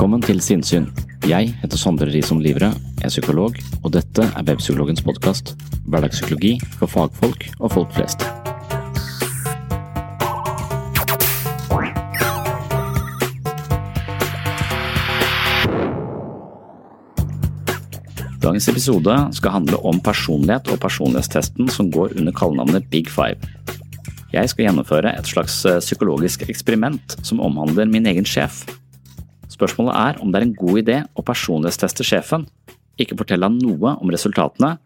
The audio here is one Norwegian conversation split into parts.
Velkommen til Sinnsyn. Jeg heter Sondre Risom Livre, er psykolog, og dette er Webpsykologens podkast. Hverdagspsykologi for fagfolk og folk flest. Dagens episode skal handle om personlighet og personlighetstesten som går under kallenavnet Big Five. Jeg skal gjennomføre et slags eh, psykologisk eksperiment som omhandler min egen sjef. Spørsmålet er om det er en god idé å personlighetsteste sjefen, ikke fortelle han noe om resultatene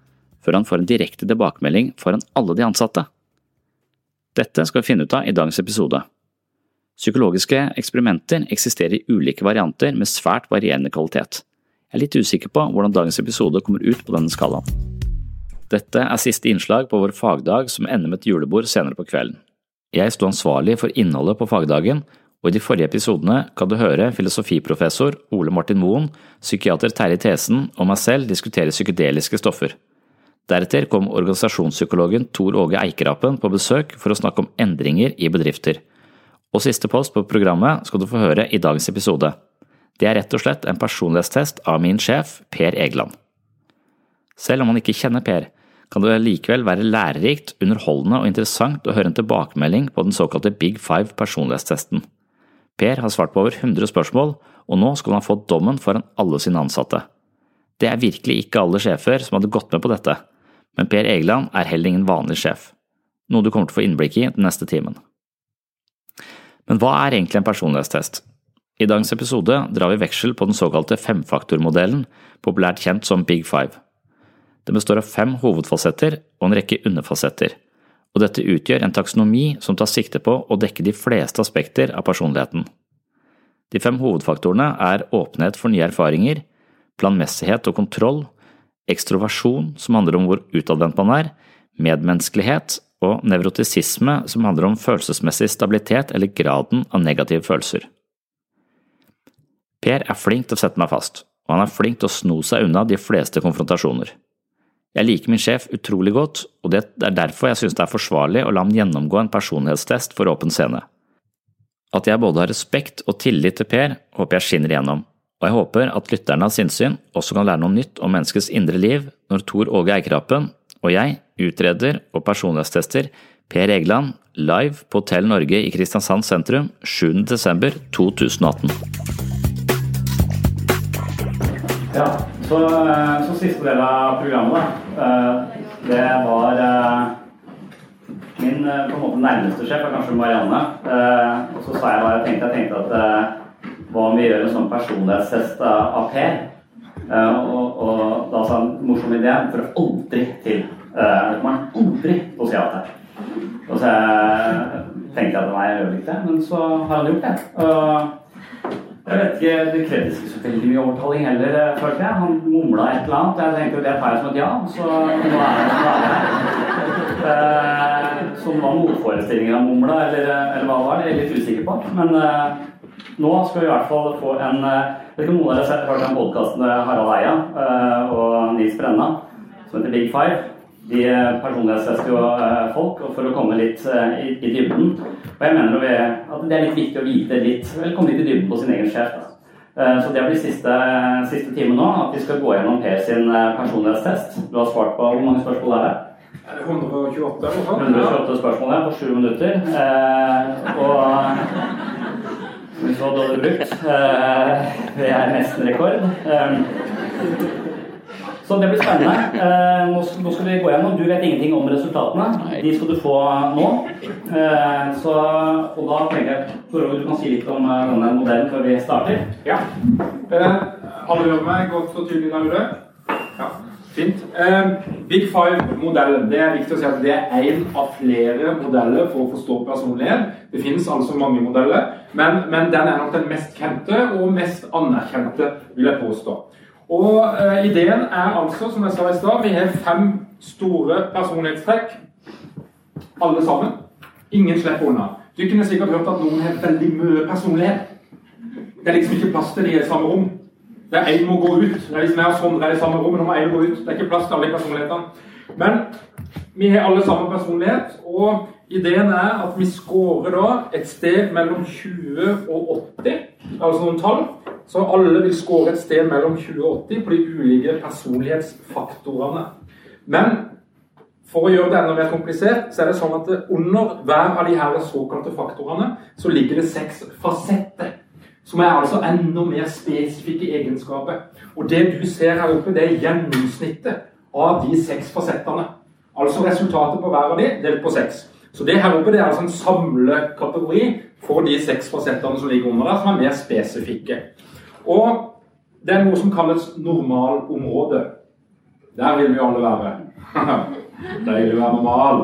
før han får en direkte tilbakemelding foran alle de ansatte. Dette skal vi finne ut av i dagens episode. Psykologiske eksperimenter eksisterer i ulike varianter med svært varierende kvalitet. Jeg er litt usikker på hvordan dagens episode kommer ut på denne skalaen. Dette er siste innslag på vår fagdag som ender med et julebord senere på kvelden. Jeg sto ansvarlig for innholdet på fagdagen, og i de forrige episodene kan du høre filosofiprofessor Ole Martin Moen, psykiater Terje Thesen og meg selv diskutere psykedeliske stoffer. Deretter kom organisasjonspsykologen Tor Åge Eikerapen på besøk for å snakke om endringer i bedrifter. Og siste post på programmet skal du få høre i dagens episode. Det er rett og slett en personlighetstest av min sjef, Per Egeland. Selv om man ikke kjenner Per, kan det likevel være lærerikt, underholdende og interessant å høre en tilbakemelding på den såkalte Big Five personlighetstesten. Per har svart på over 100 spørsmål, og nå skal han få dommen foran alle sine ansatte. Det er virkelig ikke alle sjefer som hadde gått med på dette, men Per Egeland er heller ingen vanlig sjef, noe du kommer til å få innblikk i den neste timen. Men hva er egentlig en personlighetstest? I dagens episode drar vi veksel på den såkalte femfaktormodellen, populært kjent som Big Five. Den består av fem hovedfasetter og en rekke underfasetter, og dette utgjør en taksonomi som tar sikte på å dekke de fleste aspekter av personligheten. De fem hovedfaktorene er åpenhet for nye erfaringer, planmessighet og kontroll, ekstroversjon, som handler om hvor utadvendt man er, medmenneskelighet og nevrotisisme, som handler om følelsesmessig stabilitet eller graden av negative følelser. Per er flink til å sette meg fast, og han er flink til å sno seg unna de fleste konfrontasjoner. Jeg liker min sjef utrolig godt, og det er derfor jeg synes det er forsvarlig å la ham gjennomgå en personlighetstest for åpen scene. At jeg både har respekt og tillit til Per, håper jeg skinner igjennom, og jeg håper at lytterne av sinnssyn også kan lære noe nytt om menneskets indre liv når Tor Åge Eikrapen og jeg utreder og personlighetstester Per Egeland live på Hotell Norge i Kristiansand sentrum 7. desember 2018. Ja, så, så, siste del av programmet, det var min på en måte nærmeste sjef, er kanskje Marianne. Og så sa jeg hva jeg tenkte. Jeg tenkte at hva om vi gjør en sånn personlighetstest av Per? Og, og da sa han morsom idé, for aldri til. Det kommer han aldri til å si ja til. Og så tenkte jeg at nei, jeg gjør ikke det, men så har han gjort det. Og jeg vet ikke, Det krevdes ikke så veldig mye overtaling heller, eh, følte jeg. Han mumla et eller annet. Jeg tenkte det tar jeg som et ja, så nå er det eh, Som var motforestillingen av mumla, eller, eller hva det var, det er jeg litt usikker på. Men eh, nå skal vi i hvert fall få en vet ikke om noen av dere har hørt den podkasten Harald Eia eh, og Nils Brenna som heter Big Five. De personlighetstester jo eh, folk og for å komme litt eh, i, i dybden. Og jeg mener at det er litt viktig å vite litt, eller komme litt i dybden på sin egen sjef. Eh, Så det blir siste, siste time nå, at vi skal gå gjennom Per sin eh, personlighetstest. Du har svart på hvor mange spørsmål er det? Er det 128 eller noe sånt? 128 spørsmål ja, på sju minutter. Eh, og så dårlig brukt. Eh, det er nesten rekord. Eh, så det blir spennende. Eh, nå, skal, nå skal vi gå gjennom. Du vet ingenting om resultatene. De skal du få nå. Eh, så, og da tenker jeg Tor du kan si litt om eh, denne modellen før vi starter. Ja. Eh, alle hører meg godt og tydelig der ute? Ja, fint. Big Five-modellen. Det er viktig å si at det er én av flere modeller for å forstå personlighet. Det finnes altså mange modeller, men, men den er nok den mest kjente og mest anerkjente, vil jeg påstå. Og eh, Ideen er altså, som jeg sa i stad, vi har fem store personlighetstrekk. Alle sammen. Ingen slipper unna. Du kunne sikkert hørt at noen har veldig mye personlighet. Det er liksom ikke plass til de i samme rom. Det er én må gå ut. Det er liksom mer sånn det er i samme rom, men nå må én gå ut. Det er ikke plass til alle personlighetene. Men vi har alle samme personlighet, og ideen er at vi scorer da et sted mellom 20 og 80, altså noen tall. Så alle vil score et sted mellom 20 og 80 på de ulike personlighetsfaktorene. Men for å gjøre det enda mer komplisert, så er det sånn at under hver av de her såkalte faktorene så ligger det seks fasetter. Som er altså enda mer spesifikke egenskaper. Og det du ser her oppe, det er gjennomsnittet av de seks fasettene. Altså resultatet på hver av de delt på seks. Så det her oppe det er altså en samlekategori for de seks fasettene som ligger under der, som er mer spesifikke. Og det er noe som kalles normalområde. Der vil vi alle være. Deilig å være normal.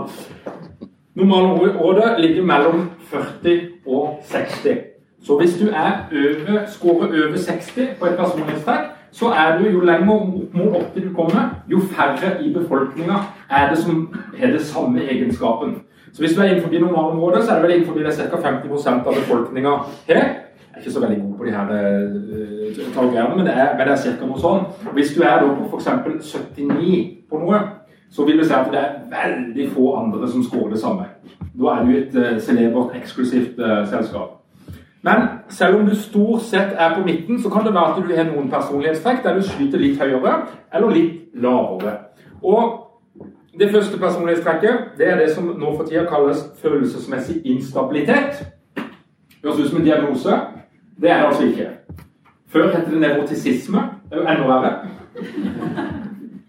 Normalområdet ligger mellom 40 og 60. Så hvis du er over, scorer over 60 på et personlighetstrekk, så er du jo lenger mot 80 du kommer, jo færre i befolkninga er det som har det samme egenskapen. Så hvis du er innenfor normalområdet, så er det vel innenfor det ca. 50% av befolkninga har. Jeg er ikke så veldig god på de her uh, men det er, men det er ca. noe sånn. Hvis du er da på f.eks. 79 på noe, så vil du si at det er veldig få andre som scorer det samme. Da er du et uh, celebert, eksklusivt uh, selskap. Men selv om du stort sett er på midten, så kan det være at du har noen personlighetstrekk der du skyter litt høyere eller litt lavere. Og det første personlighetstrekket det er det som nå for tida kalles følelsesmessig instabilitet. Høres ut som en diagnose. Det er det altså ikke. Før het det nevrotisisme. Det er jo enda verre.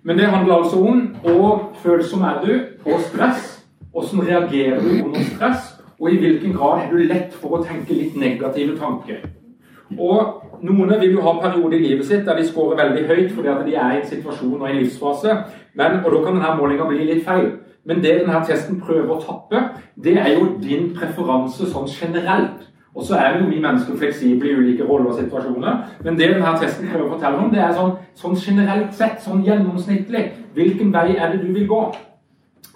Men det handler altså om hvor følsom er du på stress. Hvordan reagerer du under stress? Og i hvilken grad er du lett for å tenke litt negative tanker. Og Noen vil jo ha perioder i livet sitt der de scorer veldig høyt fordi at de er i en situasjon og i en livsfase. Men, og Da kan denne målinga bli litt feil. Men det denne testen prøver å tappe, det er jo din preferanse sånn generelt. Og så er jo vi mennesker fleksible i ulike roller og situasjoner. Men det denne testen prøver å fortelle om, det er sånn, sånn generelt sett, sånn gjennomsnittlig. Hvilken vei er det du vil gå?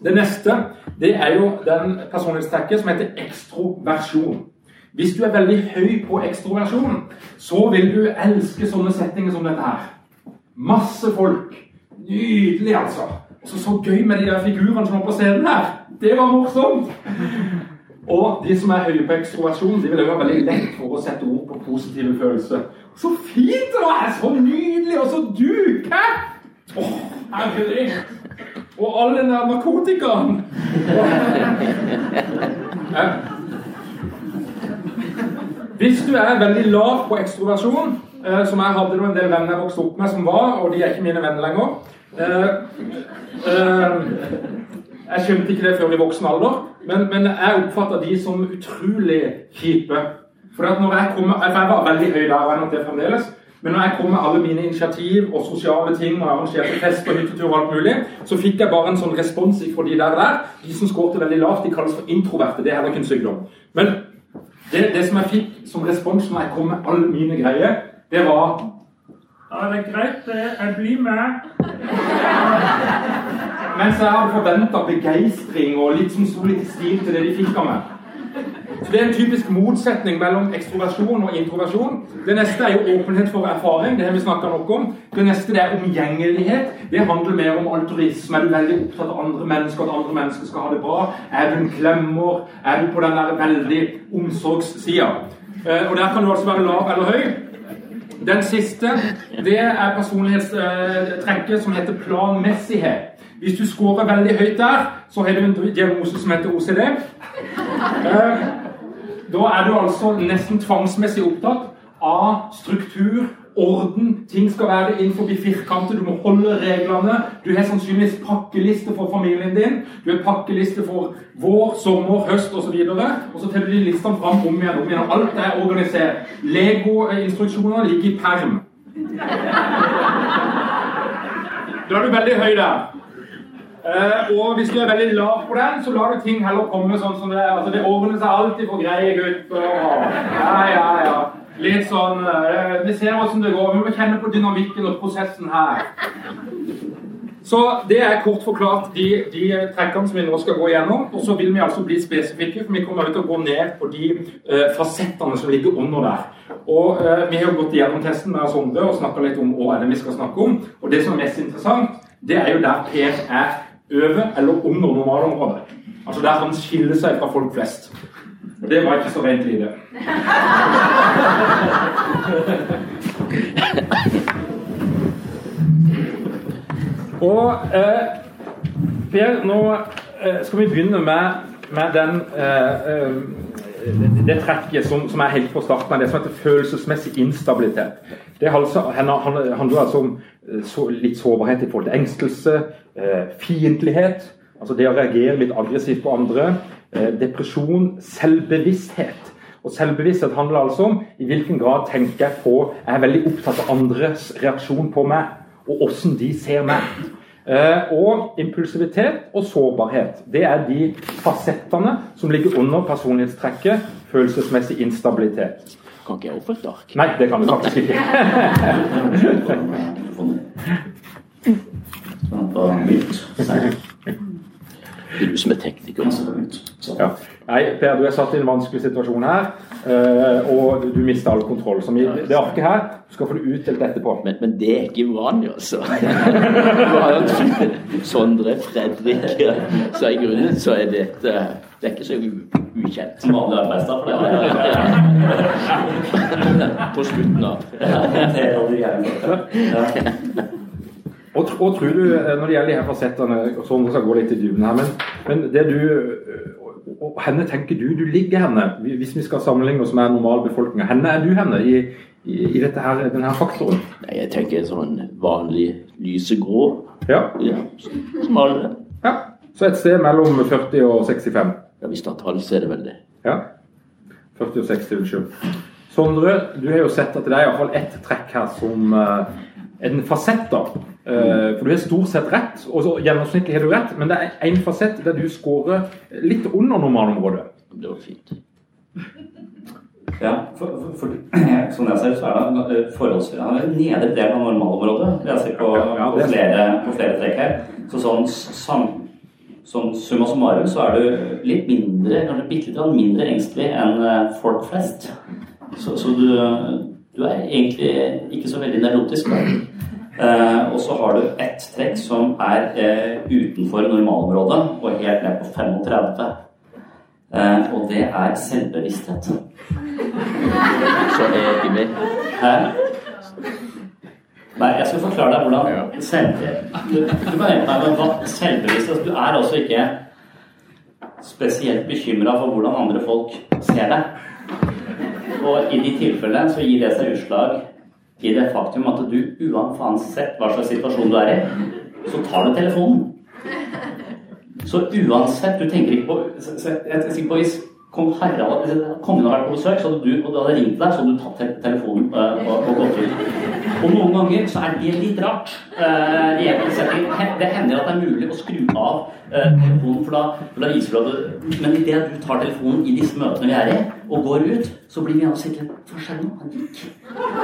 Det neste det er jo den personlighetstrekket som heter ekstroversjon. Hvis du er veldig høy på ekstroversjon, så vil du elske sånne settinger som dette her. Masse folk. Nydelig, altså. Og så, gøy med de der figurene som var på scenen her. Det var morsomt! Og de som er høye på ekstroversjon, de vil òg ha veldig lett for å sette ord på positive følelser. Så fint det var! Så nydelig! Og så du! Hæ? Åh, herlig! Og all den der narkotikaen! Hvis du er veldig lav på ekstroversjon, eh, som jeg hadde en del venner jeg vokste opp med som var, og de er ikke mine venner lenger eh, eh, Jeg skjønte ikke det før i voksen alder, men, men jeg oppfatta de som utrolig kjipe. For at når jeg, kom, jeg var veldig høy der, er nok det fremdeles. Men når jeg kom med alle mine initiativ og sosiale ting og arrangerte fest og hyttetur og alt mulig, så fikk jeg bare en sånn respons fra de der der. De som skårte veldig lavt, de kalles for introverte. Det er heller ikke en sykdom. Men det, det, som jeg fikk som respons når jeg kom med alle mine greier, det var Ja, det er greit, det. Jeg blir med. Mens jeg hadde forventa begeistring og litt som sto litt i stil til det de fikk av meg. Så Det er en typisk motsetning mellom ekstroversjon og introversjon. Det neste er jo åpenhet for erfaring. Det har vi snakka nok om. Det neste det er omgjengelighet. Det handler mer om altruisme. Er du veldig opptatt av andre mennesker, at andre mennesker skal ha det bra? Er du en klemmer? Er du på den der veldig omsorgssida? Eh, og Der kan du altså være lav eller høy. Den siste det er personlighetstrekket som heter planmessighet. Hvis du scorer veldig høyt der, så har du en diagnose som heter OCD. Eh, da er du altså nesten tvangsmessig opptatt av struktur, orden. Ting skal være innenfor firkanter. Du må holde reglene. Du har sannsynligvis pakkeliste for familien din. Du har pakkeliste for vår, sommer, høst osv. Og, og så teller du de listene fram om igjen. om igjen. Alt er organisert. Lego-instruksjoner ligger i perm. Da er du veldig høy der. Uh, og hvis du er veldig lav på den, så lar du ting heller komme sånn som det er. Altså, det ordner seg alltid for greie gutter. Ja, ja, ja. Litt sånn uh, Vi ser åssen det går. Vi må kjenne på dynamikken og prosessen her. Så det er kort forklart de, de trekkene som vi nå skal gå gjennom. Og så vil vi altså bli spesifikke, for vi kommer til å gå ned på de uh, fasettene som ligger under der. Og Vi har gått gjennom testen med Sondre og snakka litt om hva er vi skal snakke om. Og det som er mest interessant, det er jo der Per er over eller under normalområdet. Altså der han skiller seg fra folk flest. Og det var ikke så rent lite. Og eh, Per, nå eh, skal vi begynne med, med den eh, eh det trekket som, som, er helt på starten av det som heter følelsesmessig instabilitet. Det handler altså om eh, så, litt sårbarhet i forhold til engstelse, eh, fiendtlighet, altså det å reagere litt aggressivt på andre, eh, depresjon, selvbevissthet. Og Selvbevissthet handler altså om i hvilken grad tenker jeg på Jeg er veldig opptatt av andres reaksjon på meg, og hvordan de ser meg. Eh, og impulsivitet og sårbarhet. Det er de fasettene som ligger under personlighetstrekket følelsesmessig instabilitet. Kan ikke jeg få et ark? Nei, det kan du faktisk ikke. Det er du som er tekniker. Ja. Nei, Per, du er satt i en vanskelig situasjon her, eh, og du mister all kontroll. Så det arket her du skal få det utdelt etterpå. Men, men, det er ikke uvanlig, altså. Du har jo Sondre, Fredrik Så i grunnen så er dette Det er ikke så ukjent. Som vanlig arbeidsdag for deg? På slutten av. Og, og, tror du, eh, når det gjelder de her fasettene Sondre skal gå litt i dybden her, men, men det du og Henne tenker du du ligger henne, hvis vi skal sammenligne oss med normalbefolkninga. Henne er du henne i, i, i her, denne faktoren? Nei, Jeg tenker sånn vanlig lysegrå. Ja. ja som alle. Ja. Så et sted mellom 40 og 65? Ja, Hvis det er tall, så er det vel det. Ja. 40 og 60, unnskyld. Sondre, du har jo sett at det er iallfall ett trekk her som uh, en fasett. da. Uh, for du har stort sett rett, og så gjennomsnittlig har du rett, men det er én fasett der du scorer litt under normalområdet. Det var fint. Ja, for, for, for, som jeg ser så er det eh, forholdsvis nedre del av normalområdet. Jeg ser på, ja, på, flere, på flere trekk her. Så sånn, sam, sånn summa summarum så er du litt mindre, kanskje bitte litt mindre engstelig enn eh, folk flest. Så, så du du er egentlig ikke så veldig nevrotisk. Eh, og så har du ett trekk som er eh, utenfor normalområdet og helt ned på 35. Eh, og det er selvbevissthet. Så ikke med. Nei, jeg skal forklare deg hvordan selvbevissthet du, du kan hjelpe meg med selvbevissthet. Du er altså ikke spesielt bekymra for hvordan andre folk ser deg. Og i de tilfellene så gir det seg utslag i det faktum at du uansett hva slags situasjon du er i, så tar du telefonen. Så uansett Du tenker ikke på Jeg er sikker på hvis kong Harald kongen hadde vært på besøk, så hadde du, og du hadde ringt deg, så hadde du tatt telefonen og, gått ut. Og noen ganger så er det litt rart. Uh, det hender at det er mulig å skru av uh, telefonen, for da, for da viser du at du Men idet du tar telefonen i disse møtene vi er i, og går ut, så blir vi altså ikke Hva skjedde nå? Han gikk.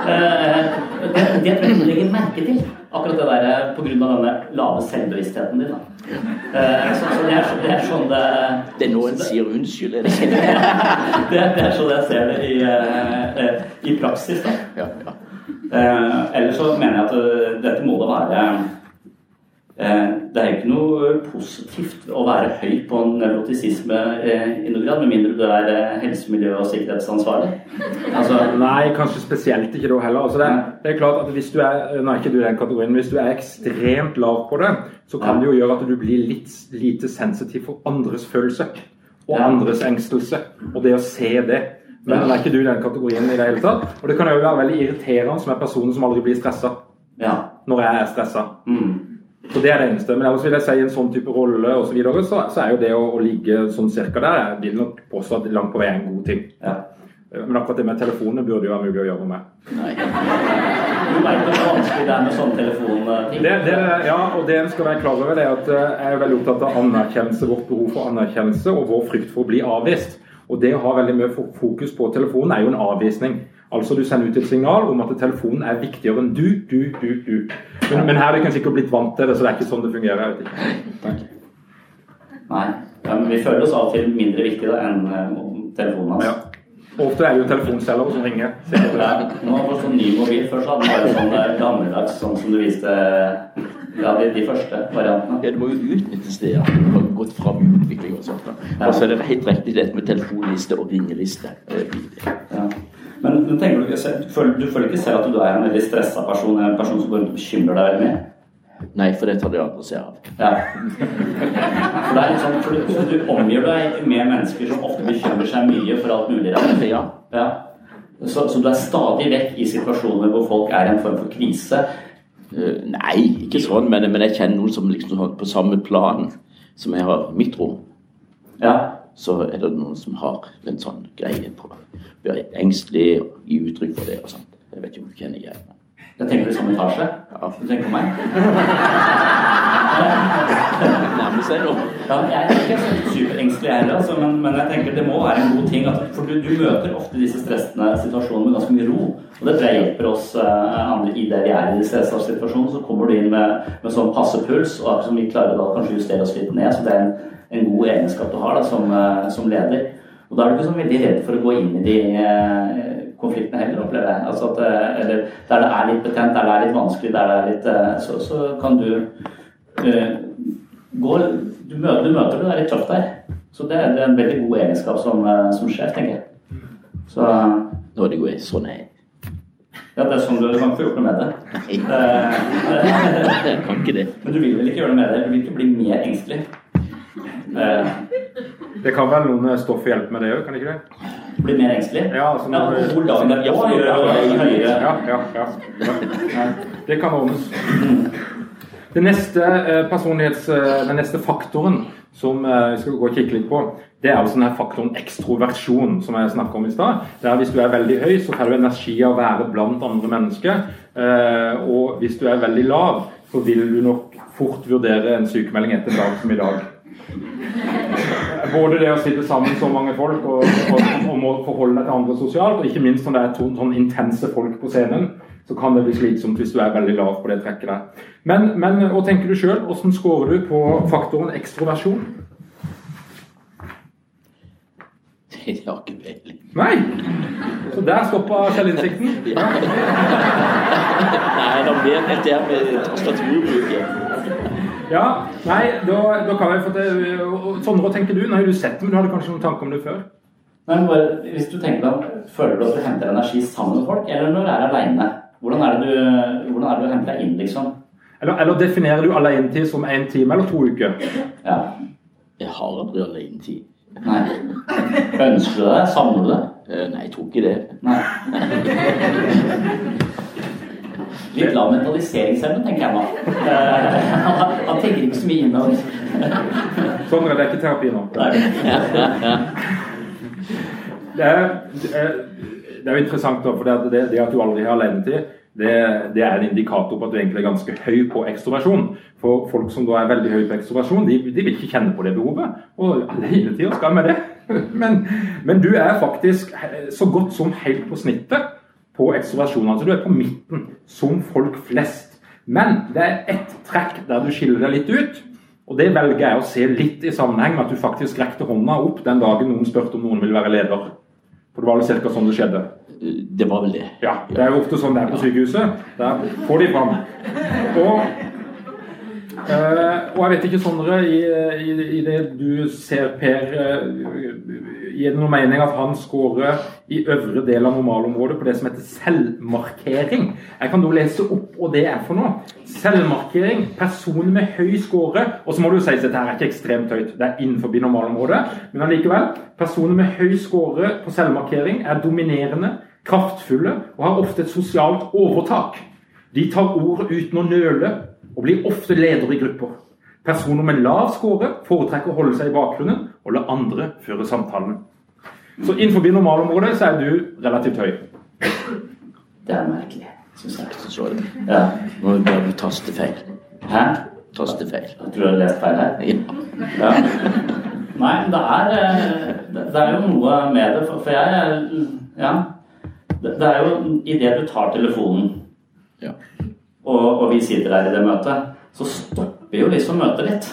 Eh, det, det tror jeg du legger merke til. Akkurat det der pga. denne lave selvbevisstheten din. Eh, så, så det, er, det er sånn det Det er nå en sier unnskyld, er det ikke det? det, er sånn jeg ser det i, eh, eh, i praksis. Da. Ja, ja. Eh, ellers så mener jeg at eh, dette må da være eh, Det er jo ikke noe positivt å være høy på nevrotisisme eh, i noen grad, med mindre du er helse-, miljø- og sikkerhetsansvarlig. Altså, Nei, kanskje spesielt ikke da heller. Altså det, det er klart at hvis du er nå er ikke du i den kategorien, men hvis du er ekstremt lav på det, så kan det jo gjøre at du blir litt lite sensitiv for andres følelse. Og Ja. andres engstelse. Og det å se det. Men er ikke du i den kategorien i det hele tatt. Og det kan jo være veldig irriterende som er personen som aldri blir stressa. ja. Når jeg er stressa. Mm. Så det er det eneste. Men ellers vil jeg si en sånn type rolle og så, videre, så, så er jo det å, å ligge sånn cirka der, jeg vil nok påstå at langt på vei er en god ting. ja. Men akkurat det med telefonene burde jo være mulig å gjøre noe med. Nei. Du veit hvor vanskelig det er med sånne telefonting? Det, det, ja, og det en skal være klar over, det er at eh, jeg er veldig opptatt av anerkjennelse, vårt behov for anerkjennelse og vår frykt for å bli avvist. Og det å ha veldig mye fokus på telefonen er jo en avvisning. Altså du sender ut et signal om at telefonen er viktigere enn du, du, du, du. Men, men her er du kanskje ikke blitt vant til det, så det er ikke sånn det fungerer. Jeg vet ikke. Nei. Ja, men vi føler oss av og til mindre viktige enn eh, telefonen hans. Ja. Ofte er det jo telefonselgere som ringer. Ja, nå har vi fått sånn ny mobil. Først hadde den bare sånn der gammeldags, sånn som du viste ja, de, de første variantene. Ja, det må jo utnyttes det Ja. du har gått fram i utvikling og sånt. Ja. Og så er det helt riktig dette med telefonliste og ringeliste. Ja. Men, men tenker du, ikke føler, du føler ikke selv at du er en veldig stressa person, en person som går rundt og bekymrer deg veldig mye? Nei, for det tar de andre seg av. Ja. For det er sånn, for du, for du omgir deg med mennesker som ofte bekymrer seg mye for alt mulig rart. Ja. Ja. Så, så du er stadig vekk i situasjoner hvor folk er i en form for krise. Eh, Nei, ikke sånn, men, men jeg kjenner noen som liksom har på samme plan som jeg har mitt rom. Ja. Så er det noen som har en sånn greie på Blir engstelig og gir uttrykk for det og sånt. Jeg vet ikke om du kjenner igjen det. Jeg tenker i samme etasje. Ja. Du tenker på meg? Ja, jeg er ikke så superengstelig heller, altså, men, men jeg tenker det må være en god ting. At, for du, du møter ofte disse stressende situasjonene med ganske mye ro. Og det tror jeg hjelper oss uh, andre i det vi er i disse situasjonene. Så kommer du inn med, med sånn passe puls, og akkurat som vi klarer da kanskje justere oss litt ned. Så det er en, en god egenskap du har da, som, uh, som leder. Og da er du ikke så veldig redd for å gå inn i de eh, konfliktene heller, opplever jeg. Altså at, eh, eller der det er litt betent, der det er litt vanskelig, der det er litt eh, Så, så kan du uh, gå du møter, du møter det, det er litt tøft der. Så det, det er en veldig god egenskap som, som sjef, tenker jeg. Så Nå er det jo sånn er ja, det er sånn du, du kan ikke få gjort noe med det. nei Jeg kan ikke det. Men du vil vel ikke gjøre noe med det? Du vil ikke bli mer engstelig? Eh, Det kan være noen stoff hjelpe med det òg, kan det ikke det? Bli mer engstelig? Ja, altså, Ja, hvor dagen er høyere. Ja, ja, ja. ja. Det kan ordnes. Den neste eh, personlighets, eh, den neste faktoren som eh, vi skal gå og kikke litt på, det er altså denne faktoren ekstroversjon, som jeg snakket om i stad. Der Hvis du er veldig høy, så får du energi av å være blant andre mennesker. Og hvis du er veldig lav, så vil du nok fort vurdere en sykemelding etter en dag som i dag. Både det å sitte sammen så mange folk og, og, og må forholde deg til andre sosialt, og ikke minst når det er to sånn intense folk på scenen, så kan det bli slitsomt hvis du er veldig lav på det trekket der. Men, men hva tenker du sjøl? Hvordan scorer du på faktoren ekstroversjon? Jeg har ikke peiling. Nei! Så der stoppa selvinnsikten. Ja. Nei, er mer enn det med tastaturbruket. Ja, nei, da, da kan jeg få til Sondre, hva tenker du? Nei, du sett det, men du hadde kanskje noen tanker om det før? Nei, bare, hvis du tenker deg, Føler du at du henter energi sammen med folk, eller når du er aleine? Hvordan er det du, hvordan er det du henter deg inn, liksom? Eller, eller definerer du alenetid som én time eller to uker? Ja. Jeg har aldri alenetid. Nei. Ønsker du det? Savner du det? Eh, Nei, jeg tror ikke det. Nei. Litt lav mentaliseringsevne, tenker jeg nå. Eh, Han, han tenker ikke så mye innover. Sondre, det er ikke terapi nå. Det er, det er, jo interessant, da, for det, det, det at du aldri har alenetid, det, det er en indikator på at du egentlig er ganske høy på ekstroversjon. For folk som da er veldig høy på ekstroversjon, de, de vil ikke kjenne på det behovet. Og alenetid, skal med det? men, men du er faktisk så godt som helt på snittet på ekstroversjon. Altså du er på midten, som folk flest. Men det er ett trekk der du skiller deg litt ut. Og det velger jeg å se litt i sammenheng med at du faktisk rekte hånda opp den dagen noen spurte om noen ville være leder. For det var vel ca. sånn det skjedde? Det var vel det. Ja, det er jo ofte sånn det er på sykehuset. Der får de fram. Og Uh, og jeg vet ikke, Sondre, i, i, i, det du ser Per uh, Gir det noe mening at han skårer i øvre del av normalområdet på det som heter selvmarkering? Jeg kan nå lese opp hva det er for noe. Selvmarkering. Personer med høy score. Og så må du si at dette er ikke ekstremt høyt, det er innenfor normalområdet. Men allikevel. Personer med høy score på selvmarkering er dominerende, kraftfulle og har ofte et sosialt overtak. De tar ordet uten å nøle og blir ofte leder i grupper. Personer med lav score foretrekker å holde seg i bakgrunnen og la andre føre samtalen. Så innenfor normalområdet så er du relativt høy. Det er merkelig, syns jeg. Så det. Ja. Nå bør du tastefeil. Hæ? Tastefeil. Jeg tror du har lest feil her? Ja. Ja. Nei, men det er, eh, det er jo noe med det, for jeg Ja. Det er jo idet du tar telefonen Ja. og, og vi sitter der i det møtet, så stopper jo liksom møtet litt.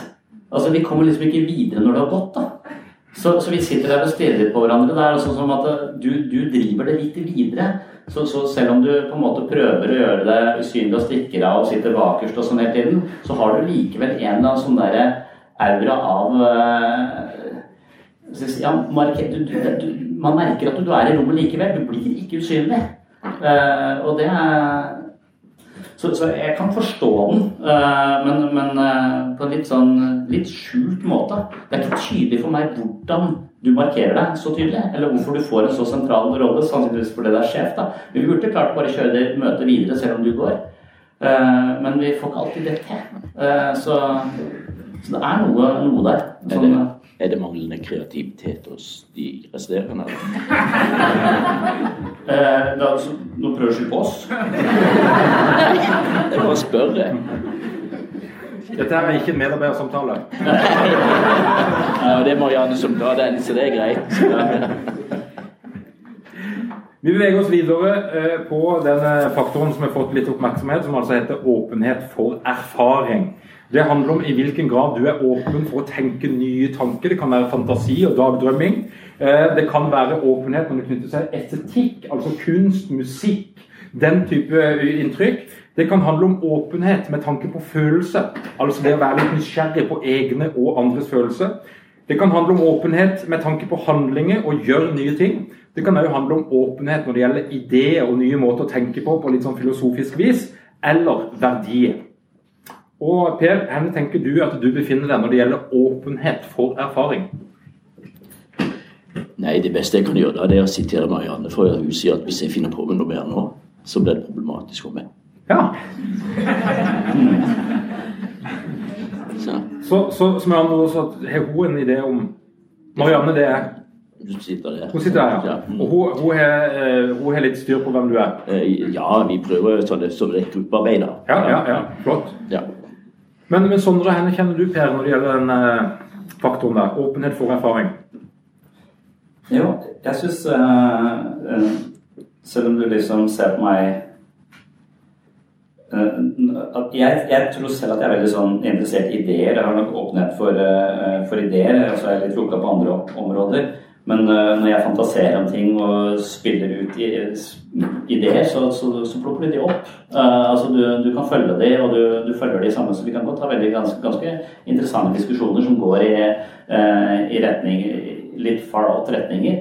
Altså Vi kommer liksom ikke videre når det har gått. da. Så, så vi sitter der og stirrer på hverandre. Det er altså som at du, du driver det litt videre. Så, så, selv om du på en måte prøver å gjøre det usynlig og stikker av og sitter bakerst og sånn hele tiden, så har du likevel en eller annen sånn derre aura av eh, ja, market, du, du, Man merker at du er i rommet likevel. Du blir ikke usynlig. Uh, og det er så, så, jeg kan forstå den, uh, men, men uh, på en litt sånn litt skjult måte. Det er ikke tydelig for meg hvordan du markerer deg så tydelig, eller hvorfor du får en så sentral rolle, sannsynligvis fordi det er sjef. da. Men vi burde klart bare kjøre det møtet videre selv om du går. Uh, men vi får ikke alltid det til. Så, så, det er noe, noe der. det, er det manglende kreativitet hos de resterende? Eh, da, så, nå prøver du å skylde på oss? Jeg bare spør. spørre. Dette er ikke en medarbeidersamtale. Ja, det er Marianne som tar den, så det er greit. Vi beveger oss videre eh, på den faktoren som har fått litt oppmerksomhet, som altså heter åpenhet for erfaring. Det handler om i hvilken grad du er åpen for å tenke nye tanker. Det kan være fantasi og dagdrømming. Eh, det kan være åpenhet når det knytter seg estetikk, altså kunst, musikk, den type inntrykk. Det kan handle om åpenhet med tanke på følelse, altså det å være litt nysgjerrig på egne og andres følelser. Det kan handle om åpenhet med tanke på handlinger og gjøre nye ting. Det kan òg handle om åpenhet når det gjelder ideer og nye måter å tenke på på litt sånn filosofisk vis, eller verdier. Og Per, hvor tenker du at du befinner deg når det gjelder åpenhet for erfaring? Nei, det beste jeg kan gjøre da, det er å sitere Marianne. For hun sier at hvis jeg finner på med noe mer nå, så blir det problematisk for meg. Ja. Så Så, så som jeg andre også, har hun en idé om Marianne, det er du sitter der. Hun sitter der, ja. Mm. Og hun, hun, har, eh, hun har litt styr på hvem du er. Eh, Ja, vi prøver sånn som et gruppearbeid. Ja, ja, ja. Flott. Ja. Men, men Sondre, henne kjenner du Per når det gjelder den eh, faktoren der? Åpenhet for erfaring. Jo, jeg syns Selv om du liksom ser på meg eh, jeg, jeg tror selv at jeg er veldig sånn interessert i ideer. Jeg har nok åpenhet for, eh, for ideer. Og så er jeg litt lukka på andre områder. Men eh, når jeg fantaserer om ting og spiller ut ideer, så, så, så plukker du de opp. Uh, altså du, du, kan følge de, og du, du følger de sammen. Så vi kan godt ha veldig ganske, ganske interessante diskusjoner som går i, uh, i retning, litt far out retninger.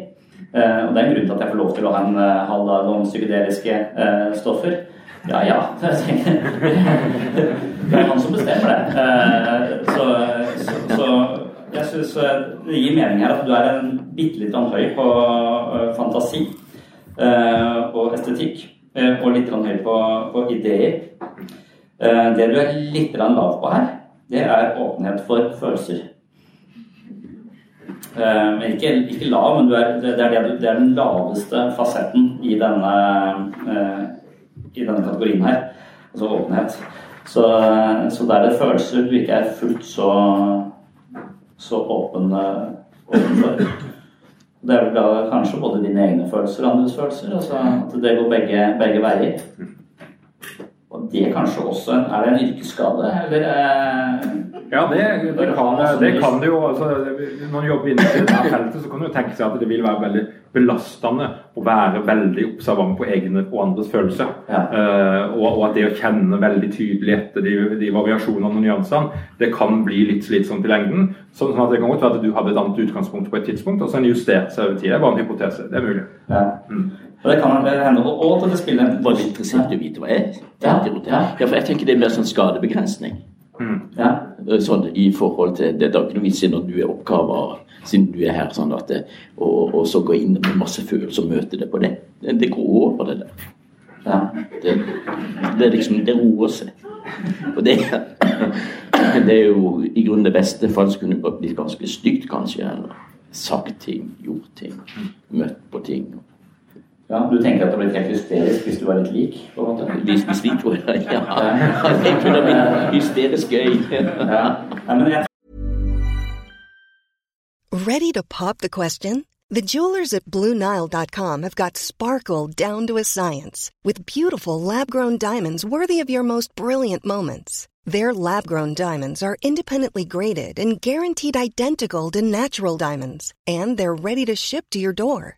Uh, og Det er en grunn til at jeg får lov til å ha en halv dag om psykedeliske stoffer. Ja ja. Det er han som bestemmer det. så, så jeg syns det gir mening her at du er en bitte litt høy på fantasi og estetikk. Og litt høy på, på ideer. Det du er litt lav på her, det er åpenhet for følelser. Ikke, ikke lav, men er, det, er det, det, er den laveste fasetten i denne, i denne kategorien her. Altså åpenhet. Så, så der er det følelser du ikke er fullt så så åpen, overfor. Det er vel da kanskje både dine egne følelser og andres følelser. Altså at det går begge, begge veier. Og det kanskje også Er det en yrkesskade, eller? Eh, ja, det, det, kan, det, kan, det jo. Altså, når du jobber innenfor dette feltet, så kan du tenke seg at det vil være veldig belastende å være veldig observant på egne og andres følelser. Ja. Uh, og, og, at det å kjenne veldig tydelig etter de, de variasjonene og nyansene, det kan bli litt slitsomt i lengden. Sånn at det kan godt være at du hadde et annet utgangspunkt på et tidspunkt, og så en justert seg over tid. Det er bare en hypotese. Det er mulig. Ja. Mm. Og det kan hende og at det spiller en det interessant å vite hva jeg tenker rundt det? Ja, for jeg tenker det er mer sånn skadebegrensning. Mm. Ja. Sånn i forhold til Det er ikke noe vits i når du er oppgaver siden du er her, sånn at det, og, og, så gå inn med masse følelser og møte det på det. Det går over, det der. Ja. Det, det, er liksom Det roer seg. Og det, det er jo i grunnen det beste, for det kunne blitt ganske stygt, kanskje. Eller sagt ting, gjort ting, møtt på ting. Ja, Du tenker at det hadde blitt helt hysterisk hvis du var litt lik? på en måte? Hvis, hvis vi to Ja. Det kunne blitt hysterisk gøy. ja. Ready to pop the question? The jewelers at BlueNile.com have got sparkle down to a science with beautiful lab-grown diamonds worthy of your most brilliant moments. Their lab-grown diamonds are independently graded and guaranteed identical to natural diamonds, and they're ready to ship to your door.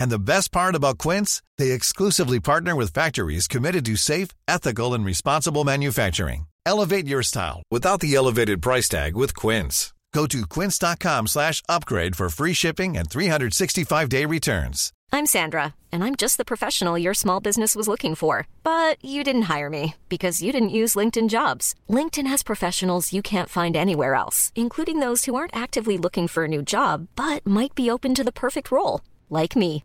And the best part about Quince, they exclusively partner with factories committed to safe, ethical and responsible manufacturing. Elevate your style without the elevated price tag with Quince. Go to quince.com/upgrade for free shipping and 365-day returns. I'm Sandra, and I'm just the professional your small business was looking for, but you didn't hire me because you didn't use LinkedIn Jobs. LinkedIn has professionals you can't find anywhere else, including those who aren't actively looking for a new job but might be open to the perfect role, like me.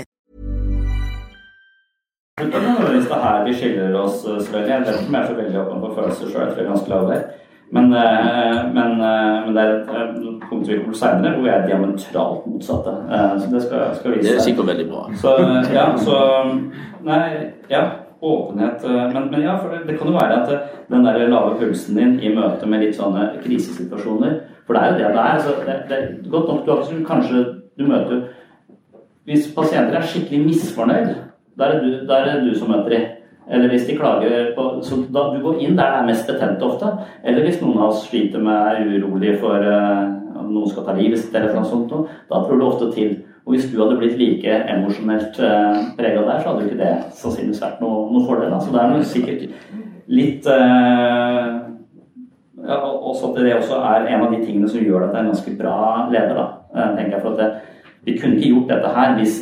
Det er nødvendigvis det her vi skiller oss, eh, selvfølgelig. Jeg vet ikke om jeg er så veldig åpen for følelser sjøl, for jeg er ganske lav der. Men, eh, men, eh, men, det er et punkt vi kommer senere hvor jeg er diametralt motsatte. Så det skal, skal vise. Det er sikkert veldig bra. Så, ja, så Nei, ja. Åpenhet. Men, men ja, for det, det, kan jo være at den der lave pulsen din i møte med litt sånne krisesituasjoner For det er jo det det er. Så det, det er godt nok du kanskje du møter Hvis pasienter er skikkelig misfornøyd da er, det du, der er du som møter dem. Eller hvis de klager på Så da, du går inn der det er mest betent ofte. Eller hvis noen av oss sliter med er urolig for uh, noen skal ta livet sitt eller noe sånt, da tror du ofte til. Og hvis du hadde blitt like emosjonelt uh, prega der, så hadde jo ikke det sannsynligvis vært noe, noe fordel. Da. Så det er noe sikkert litt uh, ja, også at det også er en av de tingene som gjør deg til en ganske bra leder. da, tenker jeg, for at det, Vi kunne ikke gjort dette her hvis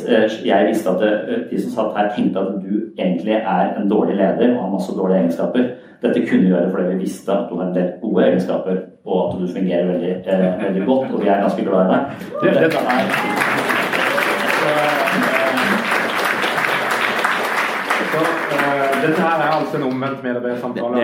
jeg visste at det, de som satt her, tenkte at du egentlig er en dårlig leder og har masse dårlige egenskaper. Dette kunne vi gjøre fordi vi visste at du har en del gode egenskaper, og at du fungerer veldig, eh, veldig godt, og vi er ganske glad i deg. Dette er dette her er altså en omvendt medarbeidersamtale.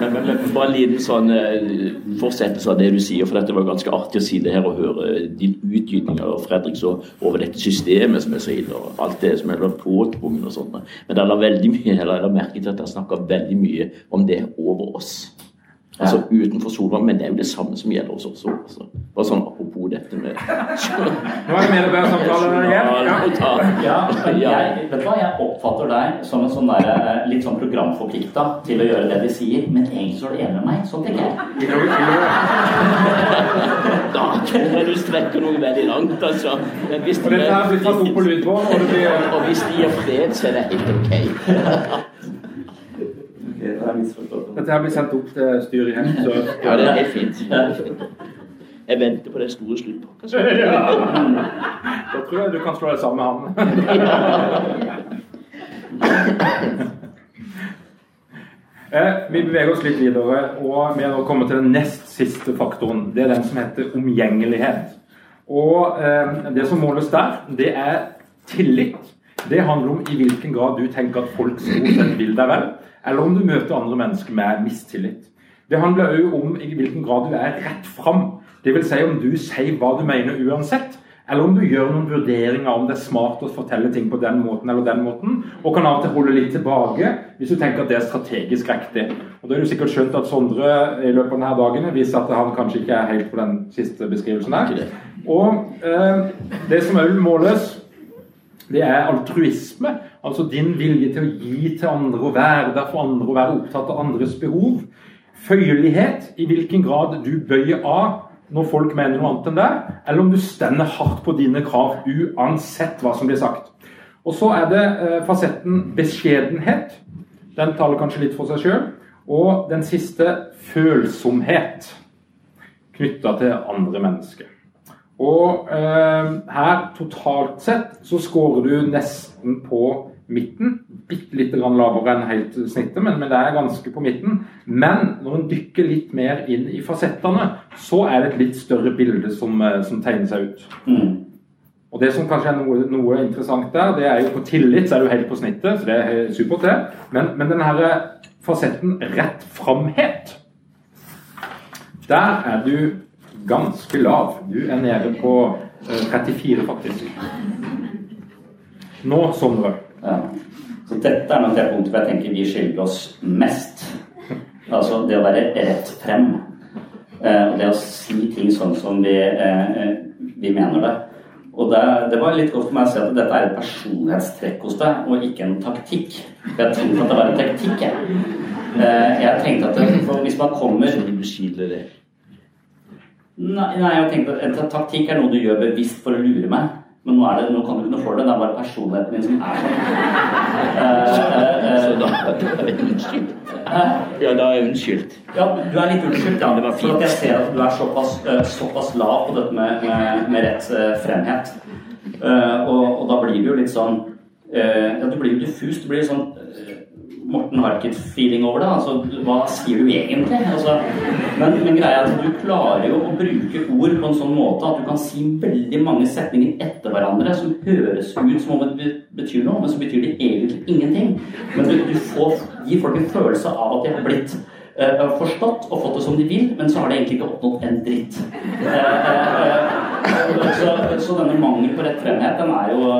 men, men, men, bare en liten sånn uh, fortsettelse av det du sier, for dette var ganske artig å si det her og høre din utdypning av Fredrik så over dette systemet som er så ille, og alt det som er påtvunget og sånt. Men det er veldig mye, eller jeg har merket at jeg snakker veldig mye om det over oss. Altså utenfor Solvang, men det er jo det samme som gjelder hos oss også. Bare sånn Nå er det medarbeidersamtale igjen. Ja. Ja, jeg, vet du hva, jeg oppfatter deg som en sånn der, eh, litt sånn programforplikta til å gjøre det de sier, men egentlig så er du enig med meg. Sånn tenker jeg. Da du strekker noe veldig langt, altså. Men hvis Og dette her blir tatt opp på lydbånd, og det blir Og hvis de gir fred, så er det helt ok. Dette her blir sendt opp til styret igjen. Så. Ja, det er helt fint. Jeg venter på den store sluttpakka. Da tror jeg du kan slå deg sammen med han. Eh, vi beveger oss litt videre, og vi er nå kommet til den nest siste faktoren. Det er den som heter omgjengelighet. Og eh, Det som måles der, det er tillit. Det handler om i hvilken grad du tenker at folk stort sett vil deg vel, eller om du møter andre mennesker med mistillit. Det handler òg om i hvilken grad du er rett fram. Dvs. Si om du sier hva du mener uansett, eller om du gjør noen vurderinger om det er smart å fortelle ting på den måten eller den måten, og kan av og til holde litt tilbake hvis du tenker at det er strategisk riktig. Og Da har du sikkert skjønt at Sondre i løpet av denne dagen viser at han kanskje ikke er helt på den siste beskrivelsen der. Og eh, det som òg måles, det er altruisme. Altså din vilje til å gi til andre og være der for andre og være opptatt av andres behov. Føyelighet, i hvilken grad du bøyer av når folk mener noe annet enn deg, eller om du stender hardt på dine krav uansett hva som blir sagt. Og så er det eh, fasetten beskjedenhet. Den taler kanskje litt for seg sjøl. Og den siste følsomhet knytta til andre mennesker. Og eh, her totalt sett så scorer du nesten på midten. Bitte litt lavere enn helt snittet, men, men, det er ganske på midten. Men når en dykker litt mer inn i fasettene, så er det et litt større bilde som, eh, som tegner seg ut. Mm. Og Det som kanskje er noe, noe, interessant der, det er jo på tillit så er du helt på snittet, så det er supert, det. Men, men denne her fasetten rett framhet, der er du ganske lav. Du er nede på 34, eh, faktisk. Nå, Sondre. Ja. Så dette er nok det punktet hvor jeg tenker vi skylder oss mest. Altså det å være rett frem. Eh, og det å si ting sånn som vi, eh, vi mener det. Og det, det, var litt godt for meg å se at dette er et personlighetstrekk hos deg, og ikke en taktikk. For jeg tenkte at det var en taktikk, jeg. Eh, jeg tenkte at det, hvis man kommer Nei, nei, jeg tenkte at en taktikk er noe du gjør bevisst for å lure meg. Men nå, det, nå, kan du ikke noe for det. Det er bare personligheten din som er sånn. Så da er jeg unnskyldt. Ja, da er jeg unnskyldt. Ja, du er litt unnskyldt, ja. Det var fint. For at jeg ser at du er såpass, såpass lav på dette med, med, med rett fremhet. Og, og, da blir det jo litt sånn Ja, du blir jo diffus. Du blir sånn Morten Harket-feeling over det. Altså, hva sier du egentlig? Altså, men, men, greia er at du klarer jo å bruke ord på en sånn måte at du kan si veldig mange setninger etter hverandre som høres ut som om det betyr noe, men så betyr det egentlig ingenting. Men du, du får, gir folk en følelse av at de har blitt uh, forstått og fått det som de vil, men så har de egentlig ikke oppnådd en dritt. Uh, uh, så, så, denne mangel på rettfremhet, den er jo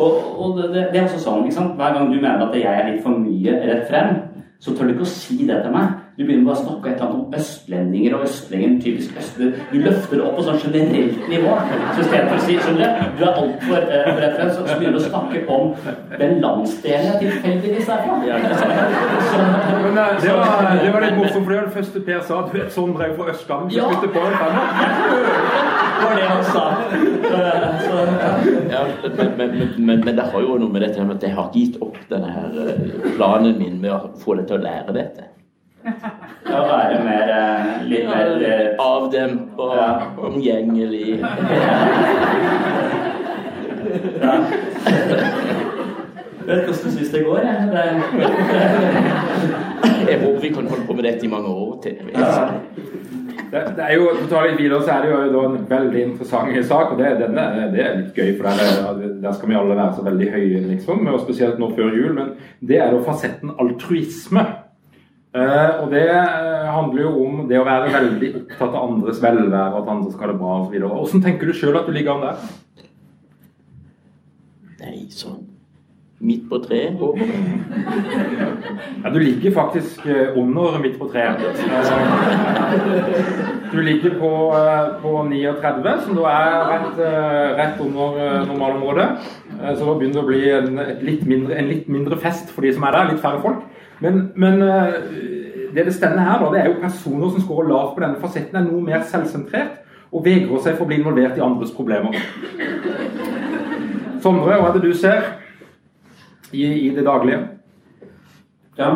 og, og det, det, er også sånn? Hver gang du mener at jeg er litt for mye rett frem, så tør du ikke å si det til meg. Du begynner bare å snakke et eller annet om østlendinger og østlendinger, typisk østlig. Du løfter det opp på sånn generelt nivå. Så istedenfor å si skjønner du, du er altfor for referens, så begynner du å snakke om den landsdelen jeg tilfeldigvis er fra. Men, uh, det, var, det var litt morsomt, for det var det første Per sa. Du vet sånn drev fra Østlandet. Ja. Det var det han sa. Så, Ja, men, men, men, men det har jo noe med dette at jeg har ikke gitt opp denne her eh, planen min med å få deg til å lære dette. Å være mer eh, litt mer eh, Avdempa, omgjengelig. Ja. Jeg vet hvordan du syns det går. Jeg. Det, Jeg håper vi kan holde på med dette i mange år til. Det, det er jo, for å ta litt videre, så er det jo da en veldig interessant sak. og Det, denne, det er litt gøy, for der, der skal vi alle være så veldig høye, liksom, og spesielt nå før jul. Men det er da fasetten altruisme. Eh, og det eh, handler jo om det å være veldig opptatt av andres velvære, at andre skal ha det bra osv. Hvordan tenker du sjøl at du ligger an der? Nei, sånn midt på treet. Ja, du ligger faktisk eh, under midt på treet. Du ligger på, på 39, som da er rett, rett under normalområdet. Så da begynner det å bli en, litt mindre, en litt mindre fest for de som er der. Litt færre folk. Men, men eh, det det stender her, da, det er jo personer som skårer lavt på denne fasetten, er noe mer selvsentrert og vegrer seg for å bli involvert i andres problemer. Sondre, hva er det du ser i, i det daglige? ja.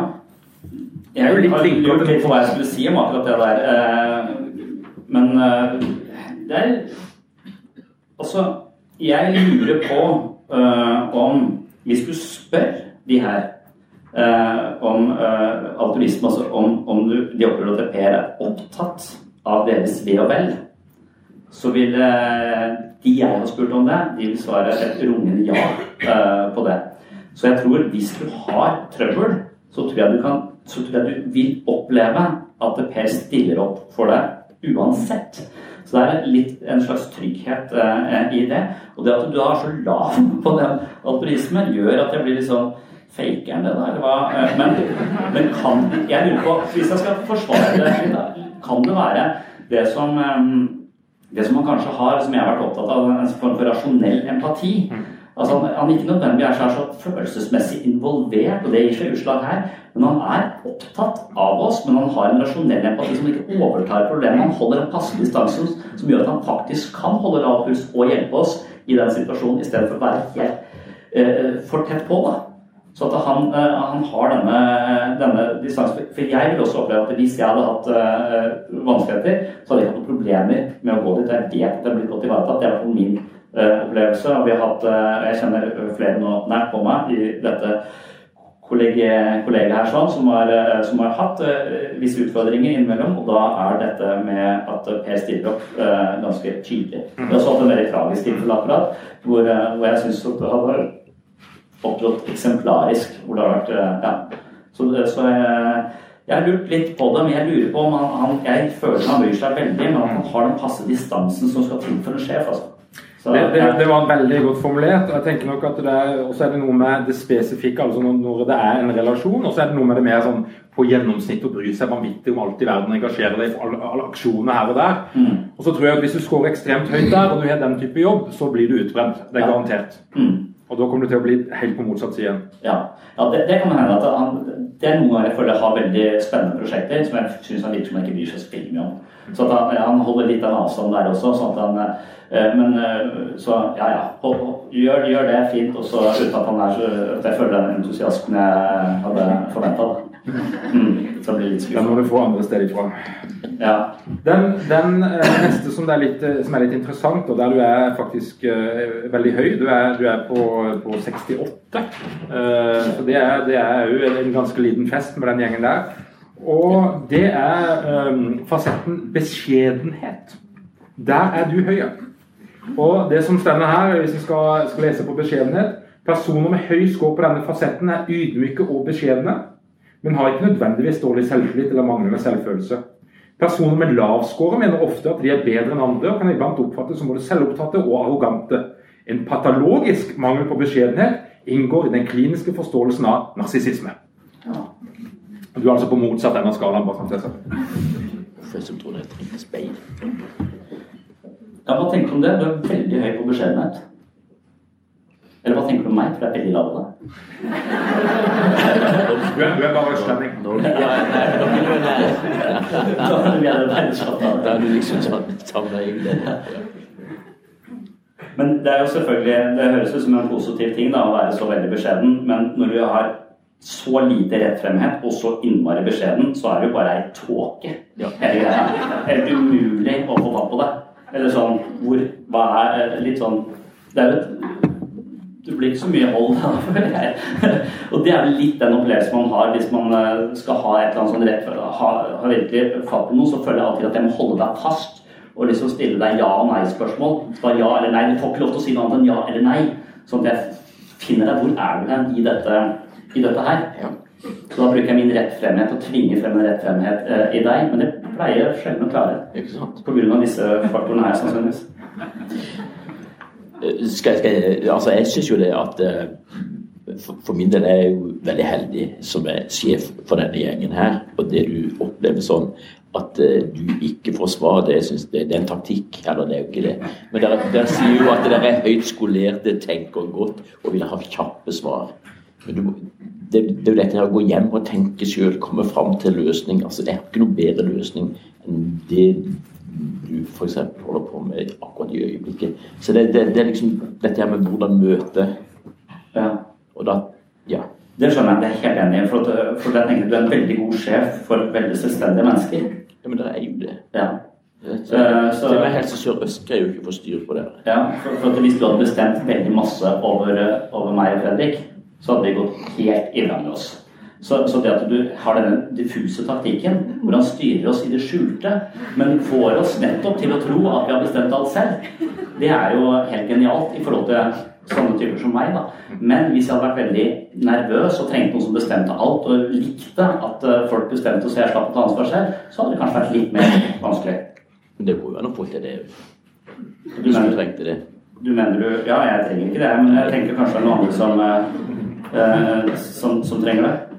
Jeg er jo litt flinkere til på hva jeg skulle si om akkurat det der. eh, Men eh, det er Altså, jeg lurer på om Hvis du spør de her om eh, altruisme, altså om, om du, de opplever at Per er opptatt av deres ve og vel, så vil eh, de jeg har spurt om det, de vil svare et rungende ja eh, på det. Så jeg tror hvis du har trøbbel, så tror jeg du, kan, så tror jeg du vil oppleve at Per stiller opp for deg uansett. Så det er litt en slags trygghet eh, i det. Og det at du har så lav på den altruismen, gjør at jeg blir litt sånn Faker han det, da? Eller hva? Eh, Men, men kan Jeg lurer på Hvis jeg skal forsvare det, da, kan det være det som eh, det som han kanskje har, som jeg har vært opptatt av, en form for rasjonell empati. Altså han, er ikke nødvendigvis er så følelsesmessig involvert, og det gir seg utslag her, men han er opptatt av oss, men han har en rasjonell empati som ikke overtar problemet. Han holder en passende distanse som gjør at han faktisk kan holde lav puls og hjelpe oss i den situasjonen, i stedet for å være helt eh, for tett på. da. Så at han, eh, han har denne, denne distansen. For jeg vil også oppleve at hvis jeg hadde hatt eh, vanskeligheter, så hadde jeg hatt noen problemer med å gå dit. Jeg vet at jeg blir godt ivaretatt. Det er min eh, opplevelse. Og vi har hatt, jeg kjenner flere nå nært på meg i dette kollegiet her sånn, som, har, som har hatt uh, visse utfordringer innimellom. Og da er dette med at Per stiller opp uh, ganske tydelig. Vi har også hatt en veldig tragisk tilfelle akkurat, hvor, uh, hvor jeg syns det har opptrådt eksemplarisk. Hvor det har vært eh, ja. Så, så jeg, jeg har lurt litt på det, men jeg lurer på om han, han Jeg føler han bryr seg veldig, men han har den passe distansen som skal til for en sjef. altså. Så, Det, det, det var veldig godt formulert. og jeg tenker nok at det er, også er det noe med det spesifikke, altså når, det er en relasjon, og så er det noe med det mer sånn på gjennomsnitt å bry seg vanvittig om alt i verden, engasjere deg i alle, alle aksjoner her og der. Mm. Og så tror jeg at hvis du scorer ekstremt høyt der, og du har den type jobb, så blir du utbrent. Det er garantert. Mm. Og da kommer du til å bli helt på motsatt side. Ja, ja det, det kan hende at han, det er noen ganger jeg føler har veldig spennende prosjekter som jeg syns han virker som han ikke bryr seg så mye om. Så han, han holder litt den avstand der også. sånn at han, eh, Men eh, så ja, ja. Hold, gjør, gjør det fint, og så uten at han er så at jeg føler den entusiasmen jeg hadde forventa. Mm, så blir det litt Den må du få andre steder ifra. Ja. Den, den eh, neste som, er litt, eh, som er litt interessant, og der du er faktisk uh, veldig høy, du er, du er på, på 68. Uh, så det er, det er jo en ganske liten fest med den gjengen der. Og det er um, fasetten beskjedenhet. Der er du høy. Og det som stender her, hvis vi skal, skal lese på beskjedenhet Personer med høy skår på denne fasetten er ydmyke og beskjedne, men har ikke nødvendigvis dårlig selvtillit eller manglende selvfølelse. Personer med lav score mener ofte at de er bedre enn andre, og kan iblant oppfattes som både selvopptatte og arrogante. En patologisk mangel på beskjedenhet inngår i den kliniske forståelsen av narsissisme. Du er altså på motsatt ende av skalaen. bare sånn. Ja, hva tenker du om det? Du er veldig høy på beskjedenhet. Eller hva tenker du om meg? For det er veldig lav. Du er, du er bare østlending. Da er du liksom samla inn det. Men det er jo selvfølgelig, det høres ut som en positiv ting da, å være så veldig beskjeden, men når du har så lite rettfremhet og så innmari beskjeden, så er det jo bare ei tåke. Helt umulig å få tak på det. Eller sånn hvor Hva er Litt sånn Det er jo et det blir ikke så mye hold da, føler jeg. Og det er vel litt den opplevelsen man har hvis man eh, skal ha et eller annet sånn rett ha, ha virkelig fatt på noe, så føler jeg alltid at jeg må holde deg fast og liksom stille deg ja- og nei-spørsmål. Bare ja eller nei. Du får ikke lov til å si noe annet enn ja eller nei. Sånn at jeg finner deg. Hvor er du hen i dette, i dette her? Så da bruker jeg min rettfremhet og tvinger frem en rettfremhet eh, i deg. Men det pleier sjelden å klare. Av disse faktorene her, sannsynligvis. Skal, skal, altså jeg syns jo det at eh, for, min del er jeg jo veldig heldig som er sjef for denne gjengen her. Og det du opplever sånn at eh, du ikke får svar, det, det, det er en taktikk. Eller det er jo ikke det. Men dere, dere sier jo at dere er høyt skolerte, tenker godt og vil ha kjappe svar. Men du, det, det er jo dette her å gå hjem og tenke sjøl, komme fram til løsning. Altså, Det er ikke noe bedre løsning enn det du f.eks. holder på med akkurat i øyeblikket. Så det, det, det er liksom dette her med hvordan møte Ja. Og da Ja. Det skjønner jeg, det er helt enig i. For, at, for jeg tenker du er en veldig god sjef for veldig selvstendige mennesker. Ja, men det er jo det. Ja. Så, Eh, så- Til og Helse Sør-Øst greier jo ikke å få styr på det. Ja, for, for Hvis du hadde bestemt veldig masse over, over meg og Fredrik, så hadde vi gått helt ille med oss. Så, så det at du har denne diffuse taktikken, hvor han styrer oss i det skjulte, men får oss nettopp til å tro at vi har bestemt alt selv, det er jo helt genialt i forhold til sånne typer som meg. da. Men hvis jeg hadde vært veldig nervøs og trengte noen som bestemte alt, og likte at eh, folk bestemte så jeg slapp å ta ansvar selv, så hadde det kanskje vært litt mer vanskelig. Men det går jo an å få til det. Du Hvis du trengte det. Du mener du Ja, jeg trenger ikke det, men jeg tenker kanskje det er noen andre som, eh, eh, som, som trenger det.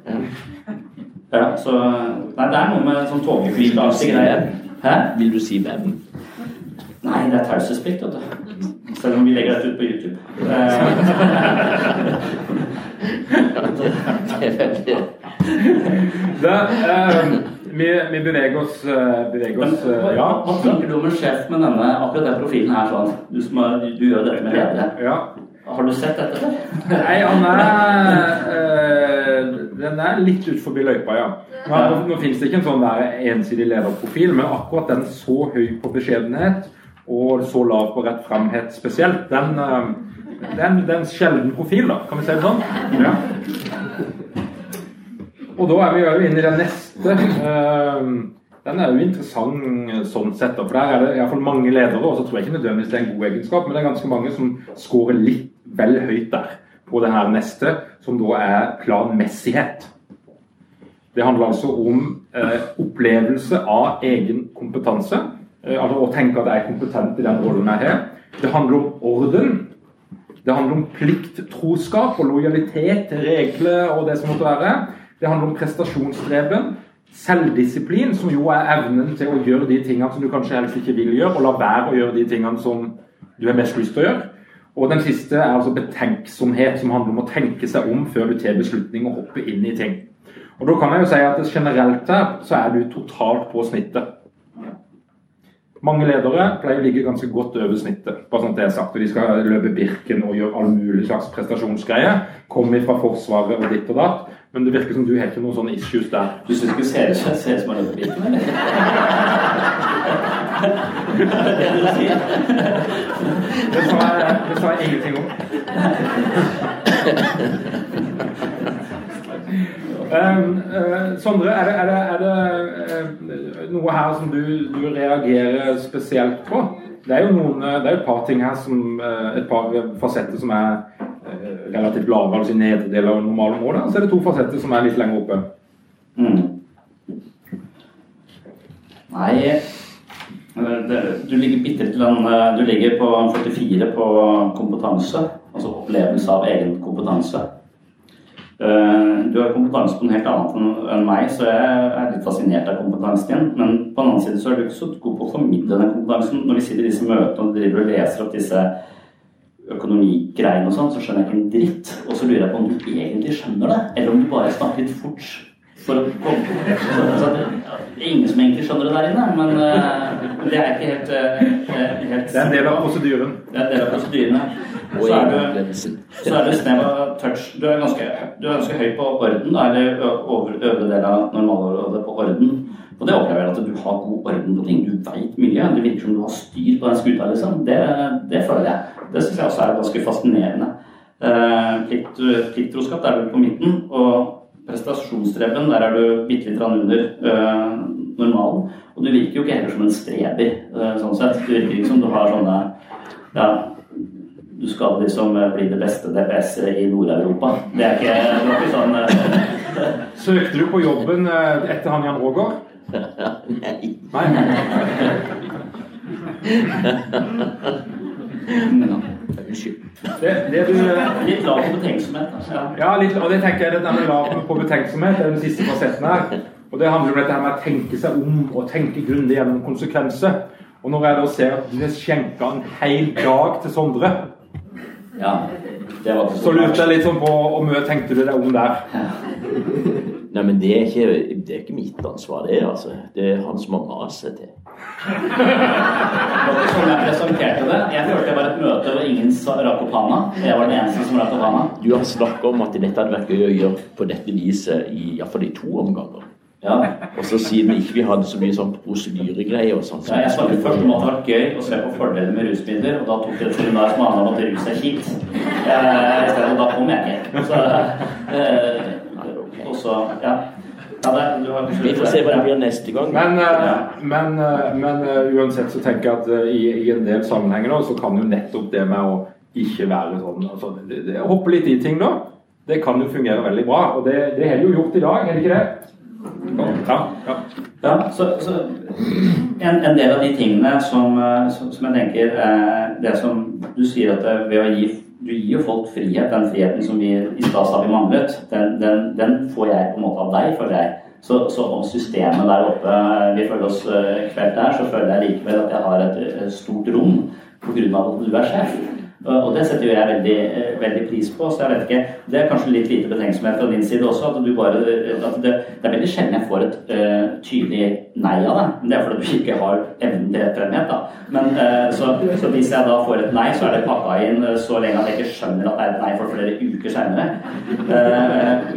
Ja, så Nei, det er noe med sånn greie. Hæ? Vil du si hvem? Nei, det er taushetsplikt, vet du. Selv om vi legger dette ut på YouTube. Det er eh, vi, vi beveger oss, eh, beveger oss Men, hva, Ja. hva tenker du om en sjef med denne akkurat den profilen her sånn? Du, som har, du gjør dette med ledere. ja. Har du sett dette før? Nei, han er eh, Den er litt ut forbi løypa, ja. Nå, nå, finnes det ikke en sånn der ensidig lederprofil, men akkurat den så høy på beskjedenhet og så lav på rettframhet spesielt, den, eh, er en sjelden profil, da, kan vi si det sånn? Ja. Og da er vi jo inne i den neste. eh, den er jo interessant eh, sånn sett, for der er det i hvert fall mange ledere, og så tror jeg ikke nødvendigvis det er en god egenskap, men det er ganske mange som scorer litt vel høyt der på det her neste, som da er planmessighet. Det handler altså om eh, opplevelse av egen kompetanse, eh, altså å tenke at jeg er kompetent i den rollen jeg har. Det handler om orden. Det handler om plikt, troskap og lojalitet til regler og det som måtte være. Det handler om prestasjonsdreven. Selvdisiplin, som jo er evnen til å gjøre de tingene som du kanskje helst ikke vil gjøre, og la være å gjøre de tingene som du har mest lyst til å gjøre. Og den siste er altså betenksomhet, som handler om å tenke seg om før du tar beslutning og hopper inn i ting. Og da kan jeg jo si at generelt her så er du totalt på snittet. Mange ledere pleier å ligge ganske godt over snittet. bare sånn at det er sagt, og De skal løpe Birken og gjøre all mulig slags prestasjonsgreier. Komme fra Forsvaret og ditt og datt. Men det virker som du har ikke noen sånne issues der. Du syns ikke ser ut ser ut som en løpebiken, eller? Det er det du sier? Det sa jeg, det sa jeg ingenting om. Um, uh, Sondre, er det, er det, er det uh, noe her som du, du reagerer spesielt på? Det er jo noen, uh, det er et par ting her som uh, et par fasetter som er relativt lave, altså i nedre del av normale målet, så er det to fasetter som er litt lenger oppe. Mm. Nei Du ligger bitte litt eh, Du ligger på 44 på kompetanse. Altså opplevelse av egen kompetanse. Eh, du har kompetanse på noe helt annet enn meg, så jeg er litt fascinert av kompetansen din. Men på den annen side så er du ikke så god på å formidle den kompetansen. Når vi sitter i disse møtene og driver og leser opp disse økonomigreiene og sånn, så skjønner jeg ikke en dritt. Og så lurer jeg på om du egentlig skjønner det, eller om du bare snakker litt fort. For å komme så, så det er ingen som egentlig skjønner det der inne, men uh, det er ikke helt, uh, helt Det er en del av prosedyren. Det er en del av prosedyrene. Og Så er du, så er du snev av touch. Du er ganske, du er ganske høy på orden, da, eller øvre del av normalområdet på orden. Og det opplever jeg at du har god orden på ting. Du veit mye. Det virker som du har styr på den skuta, liksom. Det, det føler jeg. Det syns jeg også er ganske fascinerende. Eh, plikt, plikttroskap, der er du på midten. Og prestasjonsstreben, der er du bitte litt under eh, normalen. Og du virker jo ikke heller som en streber, eh, sånn sett. Du virker ikke som du har sånne ja, du skal liksom bli det beste DPS-et i Nord-Europa. Det er ikke, er sånn Søkte du på jobben etter han Jan Roger? Nei. Nei. Unnskyld. Det, det du, Litt lav på betenksomhet. altså. Ja. ja, litt, og det tenker jeg det med lav på betenksomhet det er den siste fasetten her. Og det handler om dette her med å tenke seg om og tenke grundig gjennom konsekvenser. Og når jeg da ser at du har skjenka en hel dag til Sondre, ja, det var ikke så lurte jeg litt sånn på hvor mye tenkte du deg om der? Nei, men det er, ikke, det er ikke mitt ansvar, det. altså. Det er han som har mast til. Det som sånn jeg presenterte det. Jeg følte det var et møte hvor ingen rakk opp handa. Jeg var den eneste som rakk opp handa. Du har snakka om at dette hadde vært gøy å gjøre på dette viset i iallfall i to omganger. Ja. Og så siden vi ikke hadde så mye sånn prosedyregreier og sånn så Ja, jeg snakket først om at det hadde vært gøy å se på fordeler med rusmidler, og da tok det et seminar som handla om at rus er kjipt. Eh, da kom jeg ikke. Så, eh, så, ja. ja det, du har Vi får se hva det blir neste gang. Men, ja. men, eh, men eh, uansett så tenker jeg at eh, i, i en del sammenhenger nå, så kan jo nettopp det med å ikke være sånn altså, det, det, Hoppe litt i ting da, det kan jo fungere veldig bra. Og det, det har du jo gjort i dag, er det ikke det? Ja, ja. Ja, så, så en, en del av de tingene som, eh, som, som jeg tenker eh, Det som du sier at det, ved å gi Du gir jo folk frihet. Den friheten som vi i stad sa vi manglet, den, den, den får jeg på en måte av deg, føler jeg. Så, så om systemet der oppe vi føler oss eh, kvelt der, så føler jeg likevel at jeg har et, et stort rom pga. at du er sjef. Og det setter jo jeg veldig, eh, veldig pris på. så jeg vet ikke, Det er kanskje litt lite betenksomhet fra din side også. At bare, at det, det er veldig sjelden jeg får et uh, tydelig nei av deg. Men det er fordi du ikke har evnen til rettferdighet. da. Men, uh, så, så hvis jeg da får et nei, så er det pakka inn eh, så lenge at jeg ikke skjønner at det er et nei for flere uker seinere.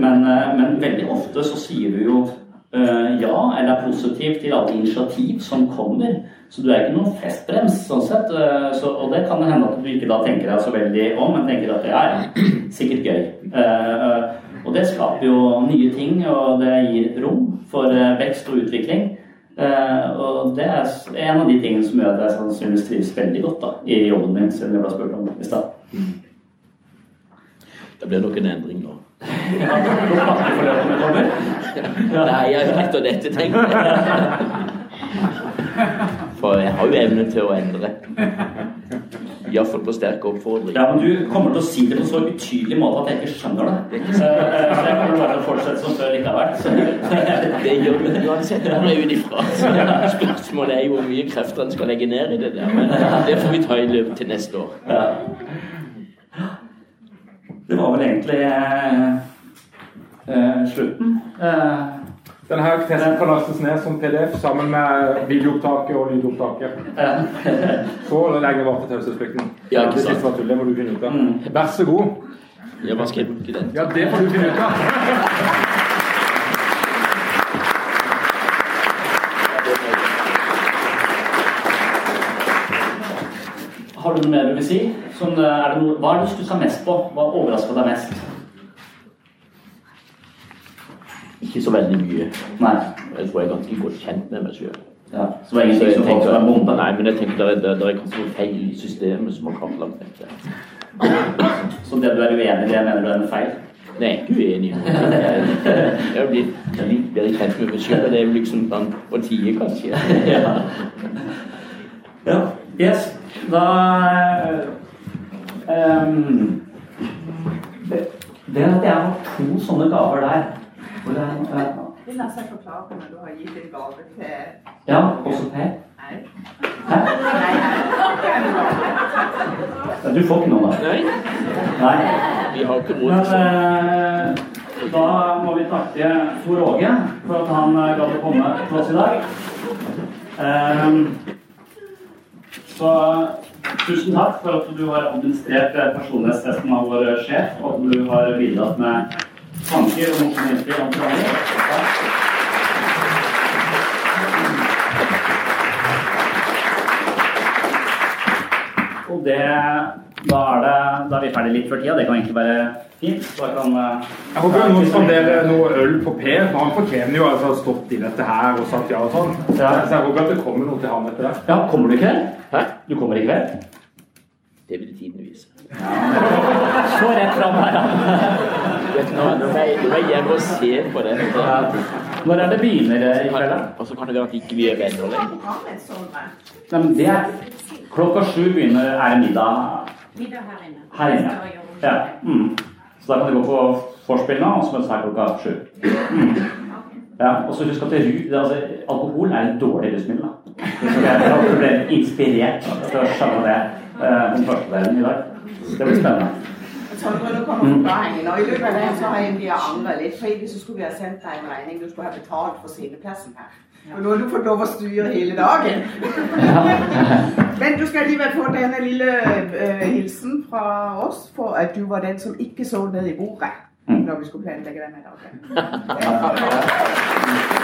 men, eh, men veldig ofte så sier du jo eh, ja, eller er positiv til alle initiativ som kommer. Så du er ikke noen festbrems, sånn sett. Eh, Så, og det kan hende at du ikke da tenker deg så veldig om, men tenker at det er sikkert gøy. Eh, Og det skaper jo nye ting, og det gir rom for eh, vekst og utvikling. Eh, Og det er en av de tingene som gjør at jeg sannsynligvis trives veldig godt da, i jobben min, siden jeg ble spurt om i stad. Det blir nok en endring nå. Ja, hvor pakkeforløpene kommer. Nei, jeg etter dette tenker jeg. For jeg har jo evne til å endre. Iallfall på sterk oppfordring. Ja, men du kommer til å si det på så utydelig måte at jeg ikke skjønner det. Så, eh, så jeg kommer bare til å fortsette som før likevel. Så, Det gjør vi uansett her ut ifra. Spørsmålet er jo hvor mye krefter en skal legge ned i det der. Men det får vi ta i løpet til neste år. Vel egentlig eh, eh, slutten. Eh, Denne her testen kan lastes ned som PDF sammen med videoopptaket og lydopptaket. Så lenge varte taushetsplikten. Ja, det siste var tull, det må du finne ut av. Mm. Vær så god. Ja, hva skal jeg bruke den? Ja, det får du finne ut av. har du noe mer du vil si? Som, eh, er det noe, hva er det du stussa mest på? Hva overraska deg mest? Ikke så veldig mye. Nei. Jeg tror jeg er ganske godt kjent med meg sjøl. Ja, så det var ingenting som falt som en bombe? Nei, men jeg tenker det er, det kanskje noen feil i systemet som har kartlagt dette. Så det du er uenig i, det mener du er en feil? Nei, jeg er ikke uenig. Jeg er blitt litt bedre kjent med meg sjøl, det er jo liksom sånn på tide, kanskje. ja. ja. Yes. Da um, Det er at jeg har to sånne gaver der. Hvor det er, uh, Det lar forklare når du har gitt en gave til ja, også Per. Nei. Hæ? Nei, Du får ikke noe, da? Nei. Nei. Vi har ikke Men eh, da må vi takke Tor Åge for at han eh, gadd å komme til oss i dag. Eh, så tusen takk for at du har administrert eh, personlighetstesten av vår sjef, og at du har bidratt med tanker og morsomme innspill om forandring. Og det da er, det, da er vi ferdig litt før tida. Det kan egentlig være fint. Så da kan, eh, Jeg håper noen spanderer noe øl på Per, for han fortjener jo altså stått i dette her og sagt ja og sånn. Så jeg håper at det kommer noe til han etter det. Ja, kommer du ikke? Du kommer i kveld? Det vil tiden vise. Så rett fram her, Vet du, Nå nå må jeg hjem og se på det. Når er det begynner eh, i kveld? Og så kan det være at ikke vi er venner lenger. er Klokka sju begynner er det middag middag her inne. her inne. Ja. Mm. Så da kan du gå på vorspiel nå, og så møtes her klokka sju. Mm. Ja, og så husk at det, altså, alkohol er et dårlig rusmiddel. jeg ble inspirert til å skjønne det eh, den første delen i dag. Det blir spennende. Sondre, du kommer forklaringen. Og i løpet av det så har jeg blitt andre litt. For egentlig så skulle vi ha sendt deg en regning. Du skulle ha betalt for sideplassen her. Og nå har du fått lov å styre hele dagen. Men du skal likevel få denne lille uh, hilsen fra oss for at du var den som ikke så ned i bordet Mm. når vi skulle planlegge den her dagen.